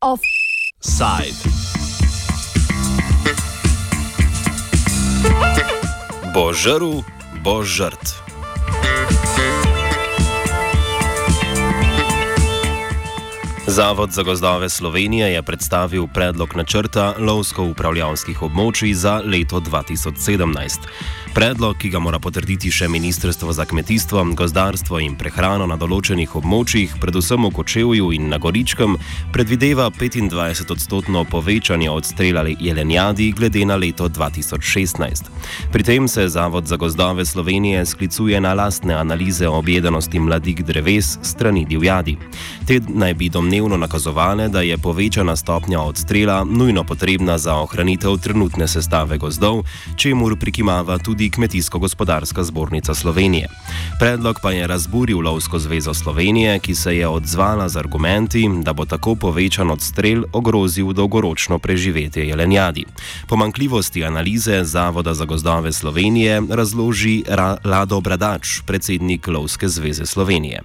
Offside. Bo žrl, bo žrt. Zavod za gozdove Slovenije je predstavil predlog načrta lovsko-upravljavskih območij za leto 2017. Predlog, ki ga mora potrditi še Ministrstvo za kmetijstvo, gozdarstvo in prehrano na določenih območjih, predvsem v Kočevju in na Goričkem, predvideva 25-odstotno povečanje odstrela jelenjadi glede na leto 2016. Pri tem se Zavod za gozdove Slovenije sklicuje na lastne analize objedenosti mladik dreves strani divjadi. Te naj bi domnevno nakazovale, da je povečana stopnja odstrela nujno potrebna za ohranitev trenutne sestave gozdov, čemu prikimava tudi tudi Kmetijsko-gospodarska zbornica Slovenije. Predlog pa je razburil Lovsko zvezo Slovenije, ki se je odzvala z argumenti, da bo tako povečan odstrel ogrozil dolgoročno preživetje jelenjadi. Pomankljivosti analize Zavoda za gozdove Slovenije razloži Ra Lado Bradač, predsednik Lovske zveze Slovenije.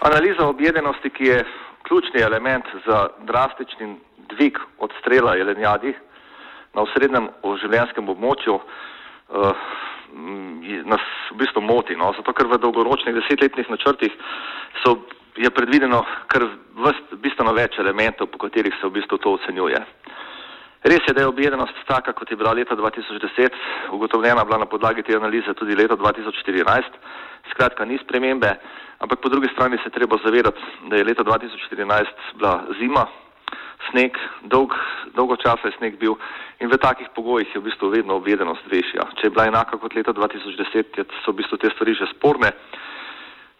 Analiza objedenosti, ki je ključni element za drastični dvig odstrela jelenjadi na osrednjem življenjskem območju, uh, nas v bistvu moti. No? Zato, ker v dolgoročnih desetletnih načrtih so, je predvideno kar vrst, bistveno več elementov, po katerih se v bistvu to ocenjuje. Res je, da je objedenost taka, kot je bila leta 2010, ugotovljena bila na podlagi te analize tudi leta 2014. Skratka, ni spremembe, ampak po drugi strani se treba zavedati, da je leta 2014 bila zima, sneg, dolg, dolgo časa je sneg bil in v takih pogojih je v bistvu vedno objedenost večja. Če je bila enaka kot leta 2010, so v bistvu te stvari že sporne.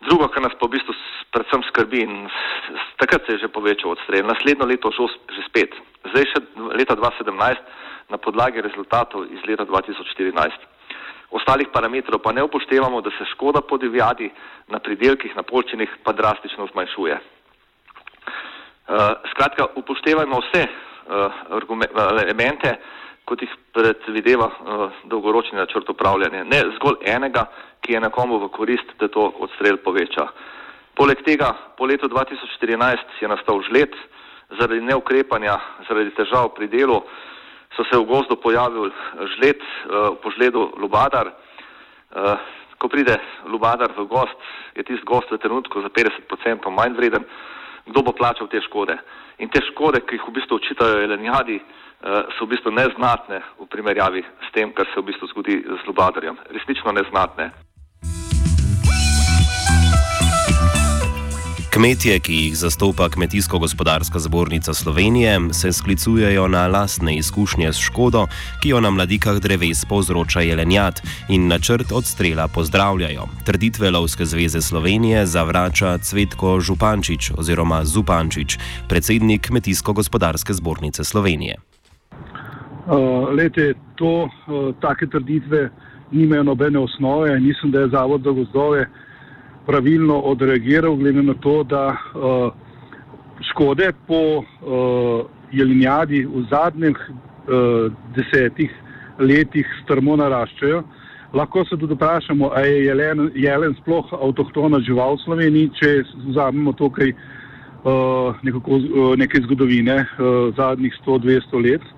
Drugo, kar nas pa v bistvu predvsem skrbi in takrat se je že povečal odstrel, naslednjo leto že spet, zdaj še leta 2017 na podlagi rezultatov iz leta 2014. Ostalih parametrov pa ne upoštevamo, da se škoda po divjadi na pridelkih, na polčinih pa drastično zmanjšuje. Uh, skratka, upoštevajmo vse uh, elemente, kot jih predvideva uh, dolgoročni načrt upravljanja. Ne zgolj enega, ki je nekomu v korist, da to odstrel poveča. Poleg tega, po letu 2014 je nastal žled, zaradi neukrepanja, zaradi težav pri delu, so se v gozdu pojavil žled, uh, po žledu lubadar. Uh, ko pride lubadar v gost, je tisti gost v trenutku za 50% manj vreden kdo bo plačal te škode. In te škode, ki jih v bistvu očitajo jelenjadi, eh, so v bistvu neznatne v primerjavi s tem, kar se v bistvu zgodi z lubadarjem. Resnično neznatne. Kmetje, ki jih zastopa Kmetijsko-gospodarska zbornica Slovenije, se sklicujejo na lastne izkušnje s škodo, ki jo na mladikah dreves povzroča jelenjat in načrt odstrela pozdravljajo. Trditve Lovske zveze Slovenije zavrača Cvetko Župančič oziroma Zupančič, predsednik Kmetijsko-gospodarske zbornice Slovenije. Uh, lete, to, uh, take trditve nimajo nobene osnove. Mislim, da je Zavod za gozdove pravilno odreagiral, glede na to, da uh, škode po uh, jelinjadi v zadnjih uh, desetih letih strmo naraščajo. Lahko se tudi vprašamo, ali je jelen, jelen sploh avtohtona žival v Sloveniji, če vzamemo tukaj uh, nekako, uh, nekaj zgodovine uh, zadnjih 100-200 let.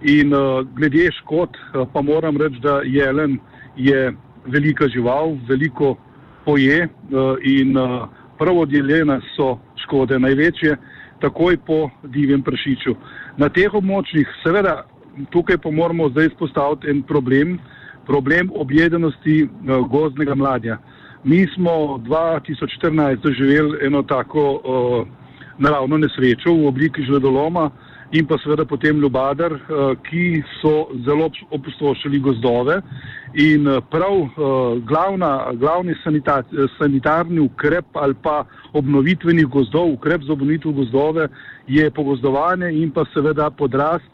In uh, glede škod, uh, pa moram reči, da jelen je velika žival, veliko poje eh, in eh, prav od jelena so škode največje, takoj po divjem prašiču. Na teh območjih, seveda, tukaj pa moramo zdaj izpostaviti en problem, problem objedenosti eh, gozdnega mladja. Mi smo 2014 doživeli eno tako uh, naravno nesrečo v obliki žledoloma, uh, in pa seveda potem Ljubadar, eh, ki so zelo opustošili gozdove. In eh, prav eh, glavna, glavni sanita, sanitarni ukrep ali pa obnovitvenih gozdov, ukrep za obnovitev gozdove je pogozdovanje in pa seveda podrast,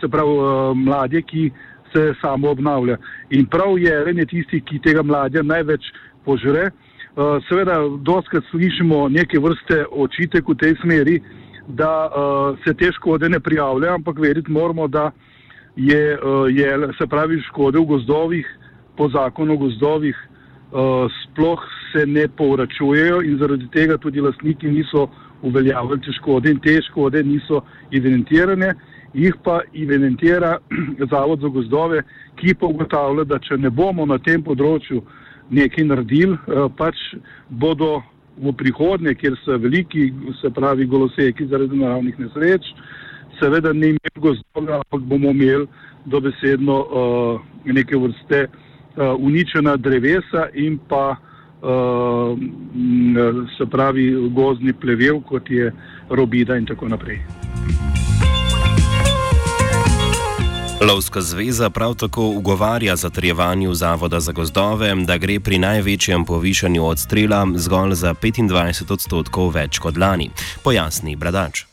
se pravi mladje, ki se samo obnavlja. In prav je ren je tisti, ki tega mladja največ požre. Seveda, doskrat slišimo neke vrste očitek v tej smeri, da uh, se te škode ne prijavljajo, ampak veriti moramo, da je, je, se pravi, škode v gozdovih po zakonu o gozdovih sploh se ne povračujejo in zaradi tega tudi lastniki niso uveljavljali te škode in te škode niso evidentirane, jih pa evidentira Zavod za gozdove, ki pa ugotavlja, da če ne bomo na tem področju nekaj naredili, pač bodo v prihodnje, kjer so veliki, se pravi, goloseki zaradi naravnih nesreč, seveda ne imeli gozdove, ampak bomo imeli dobesedno uh, neke vrste uh, uničena drevesa in pa uh, se pravi gozdni plevel, kot je robida in tako naprej. Lovska zveza prav tako ugovarja zatrjevanju Zavoda za gozdove, da gre pri največjem povišanju odstrela zgolj za 25 odstotkov več kot lani, pojasni Bradač.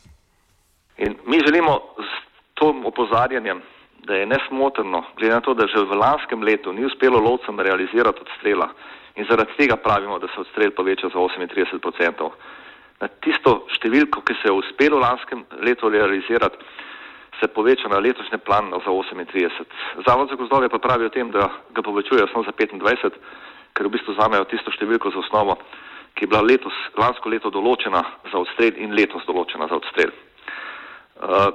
In mi želimo s tem opozarjanjem, da je nesmotrno, glede na to, da že v lanskem letu ni uspelo lovcem realizirati odstrela in zaradi tega pravimo, da se odstrel poveča za 38%. Na tisto številko, ki se je uspelo v lanskem letu realizirati, se poveča na letošnji plan za 38. Zavod za gozdove pa pravi o tem, da ga povečujejo samo za 25, ker v bistvu zamejo tisto številko za osnovo, ki je bila letos, lansko leto določena za odstrel in letos določena za odstrel. Uh,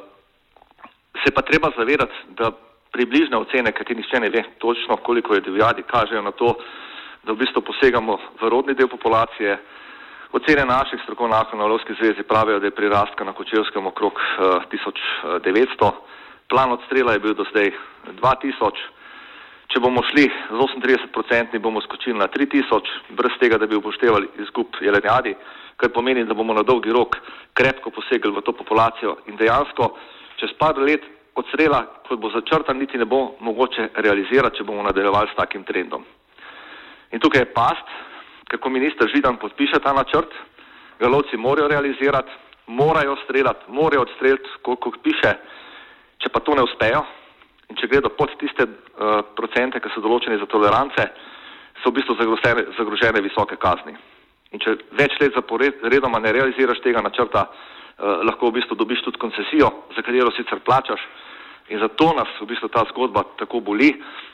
se pa treba zavedati, da približne ocene, kateri nišče ne ve točno, koliko je divjadi, kažejo na to, da v bistvu posegamo v rodni del populacije. Ocene naših strokovnjakov na Lovski zvezi pravijo, da je prirastka na Kočevskem okrog uh, eh, 1900, plan odstrela je bil do zdaj 2000, če bomo šli z 38%, bomo skočili na 3000, brez tega, da bi upoštevali izgub jelenjadi, kar pomeni, da bomo na dolgi rok krepko posegli v to populacijo in dejansko čez par let odstrela, kot bo začrtan, niti ne bo mogoče realizirati, če bomo nadaljevali s takim trendom. In tukaj je past, kako minister Židan podpiše ta načrt, ga lovci morajo realizirati, morajo streljati, morajo odstreljati, koliko piše, če pa to ne uspejo in če gredo pod tiste uh, procente, ki so določeni za tolerance, so v bistvu zagrožene, zagrožene visoke kazni. In če več let zaporedoma ne realiziraš tega načrta, uh, lahko v bistvu dobiš tudi koncesijo, za katero sicer plačaš. In zato nas v bistvu ta zgodba tako boli,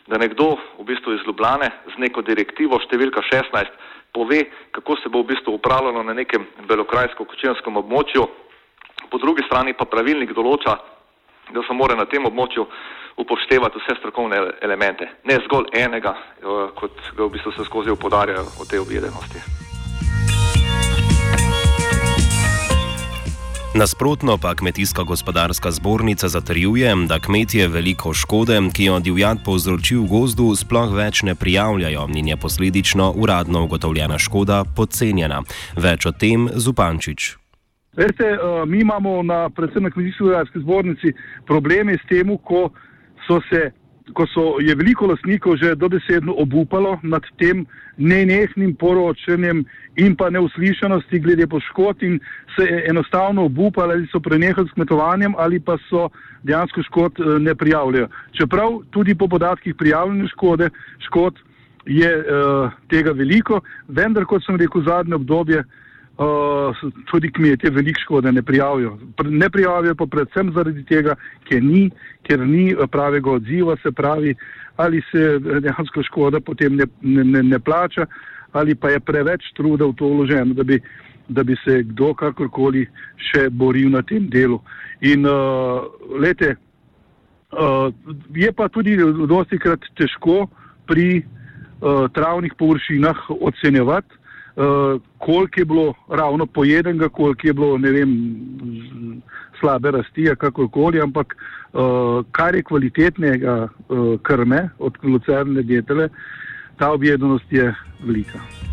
da nekdo v bistvu iz Ljubljane z neko direktivo številka 16 pove, kako se bo v bistvu upravljalo na nekem belokrajsko-kočenskem območju, po drugi strani pa pravilnik določa, da se mora na tem območju upoštevati vse strokovne elemente, ne zgolj enega, eh, kot ga v bistvu se skozi upodarjajo o tej objedenosti. Nasprotno pa Kmetijska gospodarska zbornica zatrjuje, da kmetje veliko škode, ki jo divjad povzroči v gozdu, sploh več ne prijavljajo in je posledično uradno ugotovljena škoda podcenjena. Več o tem Zupančič. Veste, eh, mi imamo na, predvsem na Kmetijski gospodarski zbornici probleme s tem, ko so se ko so, je veliko lastnikov že dobesedno obupalo nad tem nenehnim poročanjem in pa neuslišanosti glede poškodb in se enostavno obupali ali so prenehali s kmetovanjem ali pa so dejansko škod eh, ne prijavljajo. Čeprav tudi po podatkih prijavljene škode, škod je uh, tega veliko, vendar, kot sem rekel, zadnje obdobje tudi kmetje veliko škode ne prijavijo. Ne prijavijo pa predvsem zaradi tega, ker ni, ker ni pravega odziva, se pravi, ali se dejansko škoda potem ne, ne, ne plača, ali pa je preveč truda v to vloženo, da bi, da bi se kdo kakorkoli še boril na tem delu. In uh, lete, uh, je pa tudi dosti krat težko pri uh, travnih površinah ocenjevati, uh, koliko je bilo ravno pojedenega, koliko je bilo ne vem, slabe rasti, kakorkoli, ampak uh, kar je kvalitetnega uh, krme od lucerne dietele, ta objedenost je velika.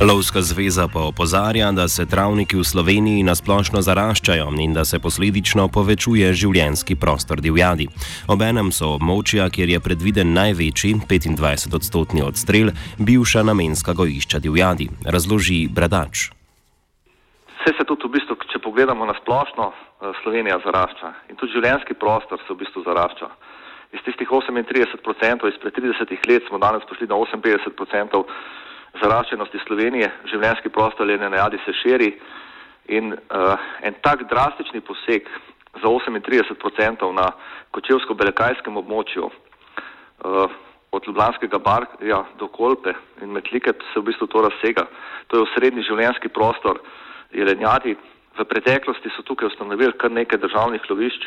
Lovska zveza pa opozarja, da se travniki v Sloveniji nasplošno zaraščajo in da se posledično povečuje življenski prostor divjadi. Obenem so območja, kjer je predviden največji 25-odstotni odstrel, bivša namenska gojišča divjadi, razloži Bradač. Vse se tudi v bistvu, če pogledamo na splošno, eh, Slovenija zarašča in tudi življenski prostor se v bistvu zarašča. Iz tistih 38% izpred 30 let smo danes prišli na 58% zaraščenosti Slovenije, življenski prostor le na jadi se širi in uh, en tak drastični poseg, za 38% na kočevsko-belekajskem območju, uh, od Ljubljanskega barja do Kolpe in Metlike se v bistvu to razsega. To je osrednji življenjski prostor jelenjadi. V preteklosti so tukaj ustanovili kar nekaj državnih lovišč,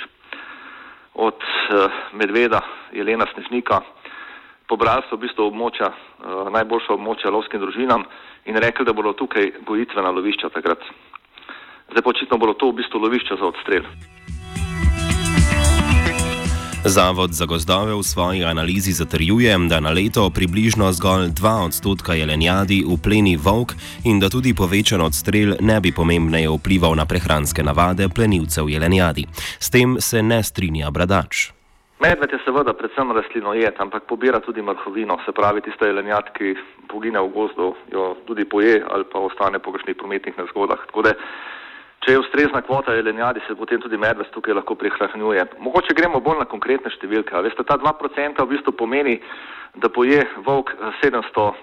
od uh, Medveda, Jelena Snežnika, pobrali so v bistvu območja, uh, najboljša območja lovskim družinam in rekli, da bodo tukaj gojitvena lovišča takrat. Zdaj pa očitno bodo to v bistvu lovišča za odstrel. Zavod za gozdove v svoji analizi zatrjuje, da na leto približno zgolj 2 odstotka jelenjadi upleni volk in da tudi povečan odstrel ne bi pomembneje vplival na prehranske navade plenilcev jelenjadi. S tem se ne strinja bradač. Medved je seveda predvsem rastlino jed, ampak pobira tudi mrhovino, se pravi tiste jelenjad, ki pogine v gozdu, jo tudi poje ali pa ostane po kakšnih prometnih nezgodah. Če je ustrezna kvota jelenjadi, se potem tudi medved tukaj lahko prihranjuje. Mogoče gremo bolj na konkretne številke. Veste, ta 2% v bistvu pomeni, da poje volk 700 uh,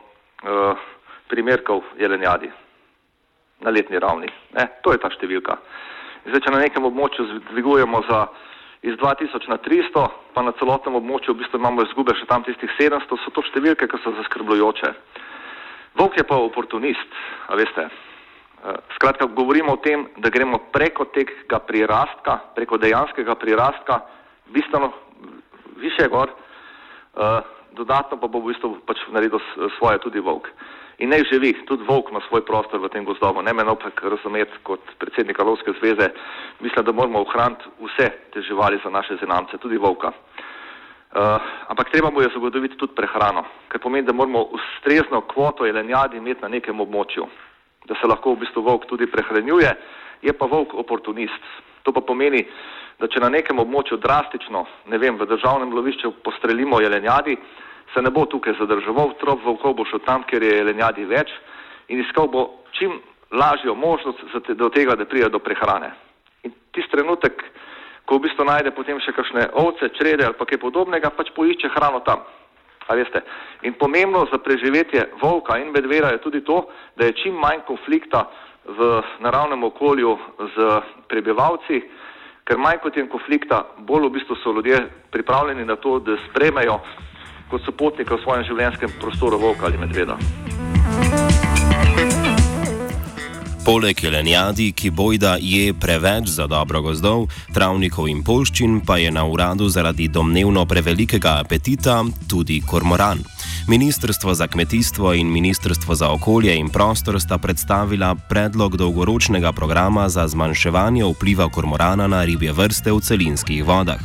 eh, primerkov jelenjadi na letni ravni. Ne? To je ta številka. Zdaj, če na nekem območju dvigujemo za iz 2000 na 300, pa na celotnem območju v bistvu imamo izgube še tam tistih 700, so to številke, ki so zaskrbljujoče. Volk je pa oportunist, a veste. Eh, skratka, govorimo o tem, da gremo preko tega prirastka, preko dejanskega prirastka, bistveno više gor, uh, dodatno pa bo v bistvu pač naredil svoje tudi volk. In ne živi, tudi volk ima svoj prostor v tem gozdovu, ne me napak razumeti kot predsednika Lovske zveze, mislim, da moramo ohraniti vse te živali za naše zenamce, tudi volka. Uh, ampak treba mu je zagotoviti tudi prehrano, kar pomeni, da moramo ustrezno kvoto jelenjadi imeti na nekem območju da se lahko v bistvu volk tudi prehranjuje, je pa volk oportunist. To pa pomeni, da če na nekem območju drastično, ne vem, v državnem lovišču postrelimo jelenjadi, se ne bo tukaj zadrževal, trop volkov bo šel tam, kjer je jelenjadi več in iskal bo čim lažjo možnost do tega, da pride do prehrane. In tisti trenutek, ko v bistvu najde potem še kakšne ovce, črede ali pa kaj podobnega, pač poišče hrano tam. In pomembno za preživetje volka in medveda je tudi to, da je čim manj konflikta v naravnem okolju z prebivalci, ker manj kot je konflikta, bolj v bistvu so ljudje pripravljeni na to, da spremejo kot sopotnika v svojem življenjskem prostoru volka ali medveda. Poleg jelenjadi, ki bojda je preveč za dobro gozdov, travnikov in polščin, pa je na uradu zaradi domnevno prevelikega apetita tudi kormoran. Ministrstvo za kmetijstvo in Ministrstvo za okolje in prostor sta predstavila predlog dolgoročnega programa za zmanjševanje vpliva kormorana na ribje vrste v celinskih vodah.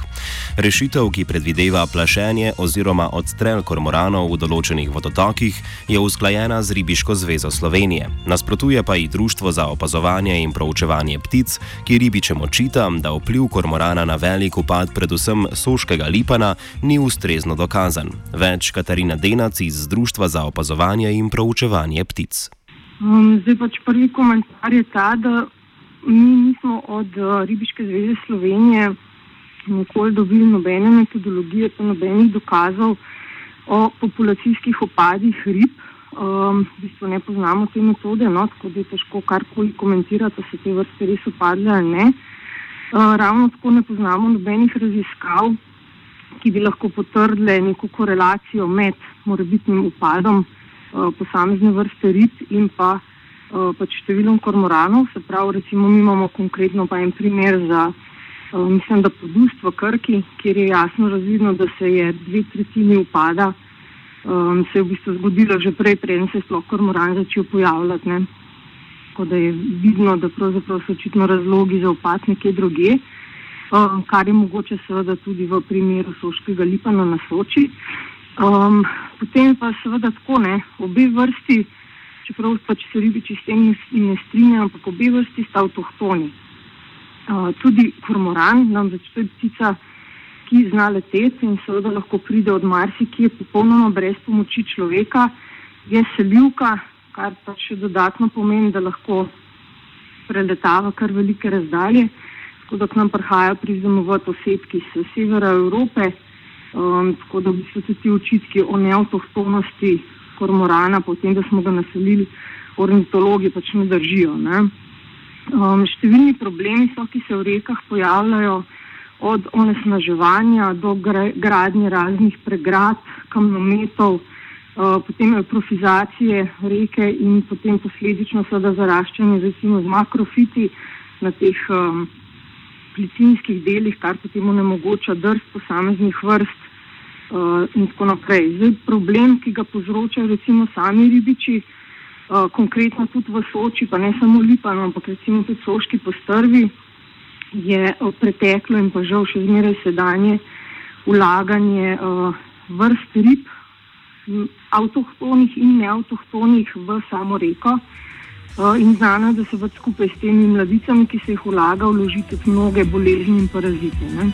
Rešitev, ki predvideva plašenje oziroma odstrel kormoranov v določenih vodotokih, je usklajena z Ribiško zvezo Slovenije. Nasprotuje pa i Društvo za opazovanje in proučevanje ptic, ki ribičem očita, da vpliv kormorana na velik upad predvsem soškega lipana ni ustrezno dokazan. Več Katarina Denac iz Društva za opazovanje in proučevanje ptic. Um, zdaj pač prvi komentar je ta, da mi nismo od uh, Ribiške zveze Slovenije nikoli dobili nobene metodologije, pa nobenih dokazov o populacijskih opadih rib. Um, v bistvu ne poznamo te metode, no, tako da je težko karkoli komentirati, da so te vrste res upadle ali ne. Uh, ravno tako ne poznamo nobenih raziskav, ki bi lahko potrdile neko korelacijo med morebitnim upadom uh, posamezne vrste rib in pa, uh, pač številom kormoranov. Se pravi, recimo, mi imamo konkretno pa en primer za mislim, da podust v Krki, kjer je jasno razvidno, da se je dve tretjini upada, um, se je v bistvu zgodilo že prej, preden se je sploh kormoran začel pojavljati. Ne. Tako da je vidno, da pravzaprav so očitno razlogi za upad nekje druge, um, kar je mogoče seveda tudi v primeru soškega lipana na Soči. Um, potem pa seveda tako ne, obe vrsti, čeprav pač se ribiči s tem ne strinjajo, ampak obe vrsti sta avtohtoni tudi kormoran, namreč to je ptica, ki zna leteti in seveda lahko pride od marsikje popolnoma brez pomoči človeka, je selivka, kar pa še dodatno pomeni, da lahko preletava kar velike razdalje, tako da k nam prihajajo prizemovat osebki iz severa Evrope, um, tako da so ti očitki o neautohtonosti kormorana, potem da smo ga naselili, ornitologi pač ne držijo. Ne? Um, številni problemi so, ki se v rekah pojavljajo, od onesnaževanja do gradnje raznih pregrad, kamnometov, uh, potem eutrofizacije reke in potem posledično seveda zaraščanje recimo z makrofiti na teh um, plicinskih delih, kar potem onemogoča drst posameznih vrst uh, in tako naprej. Zdaj, problem, ki ga povzročajo sami ribiči, uh, konkretno tudi v Soči, pa ne samo Lipano, ampak recimo tudi Soški postrvi, je uh, preteklo in pa žal še zmeraj sedanje ulaganje uh, vrst rib, avtohtonih in neavtohtonih v samo reko. Uh, in znano je, da se skupaj s temi mladicami, ki se jih vlaga, vloži tudi mnoge bolezni in parazite. Ne?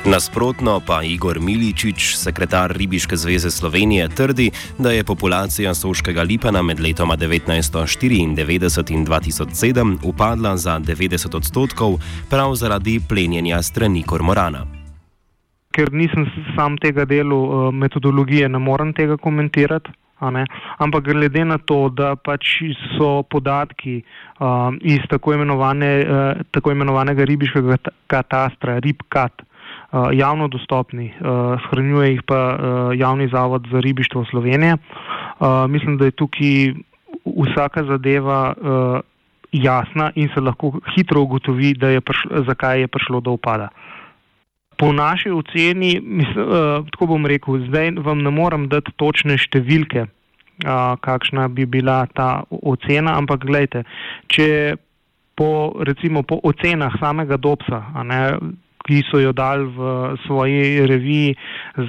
Nasprotno pa Igor Miličič, sekretar Ribiške zveze Slovenije, trdi, da je populacija soškega lipana med letoma 1994 in 2007 upadla za 90 odstotkov prav zaradi plenjenja strani kormorana. Ker nisem sam tega delu eh, metodologije, ne morem tega komentirati. Ampak glede na to, da pač so podatki um, iz tako, imenovane, uh, tako imenovanega ribiškega katastra, RIPCAT, uh, javno dostopni, uh, shranjuje jih pa uh, Javni zavod za ribištvo Slovenije. Mislim, da je tukaj vsaka zadeva jasna in se lahko hitro ugotovi, je prišlo, zakaj je prišlo do upada. Po naši oceni, mislim, tako bom rekel, zdaj vam ne morem dati točne številke, kakšna bi bila ta ocena, ampak gledajte, če po, recimo, po ocenah samega Dobsa, ne, ki so jo dali v svoji reviji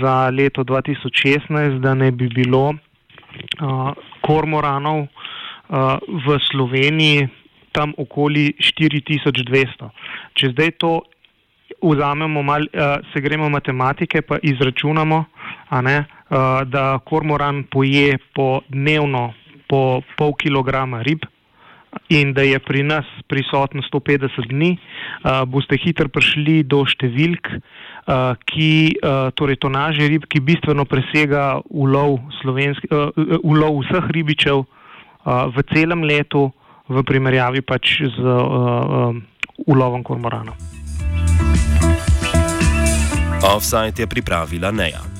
za leto 2016, da ne bi bilo uh, kormoranov uh, v Sloveniji tam okoli 4200. Če zdaj to vzamemo, mal, uh, se gremo matematike, pa izračunamo, ne, uh, da kormoran poje po dnevno po pol kilograma rib in da je pri nas prisoten 150 dni, uh, boste hitro prišli do številk, uh, ki, uh, torej tonaže rib, ki bistveno presega ulov, uh, ulov vseh ribičev uh, v celem letu, v primerjavi pač z uh, uh, ulovom kormorana. Offside je pripravila Neja.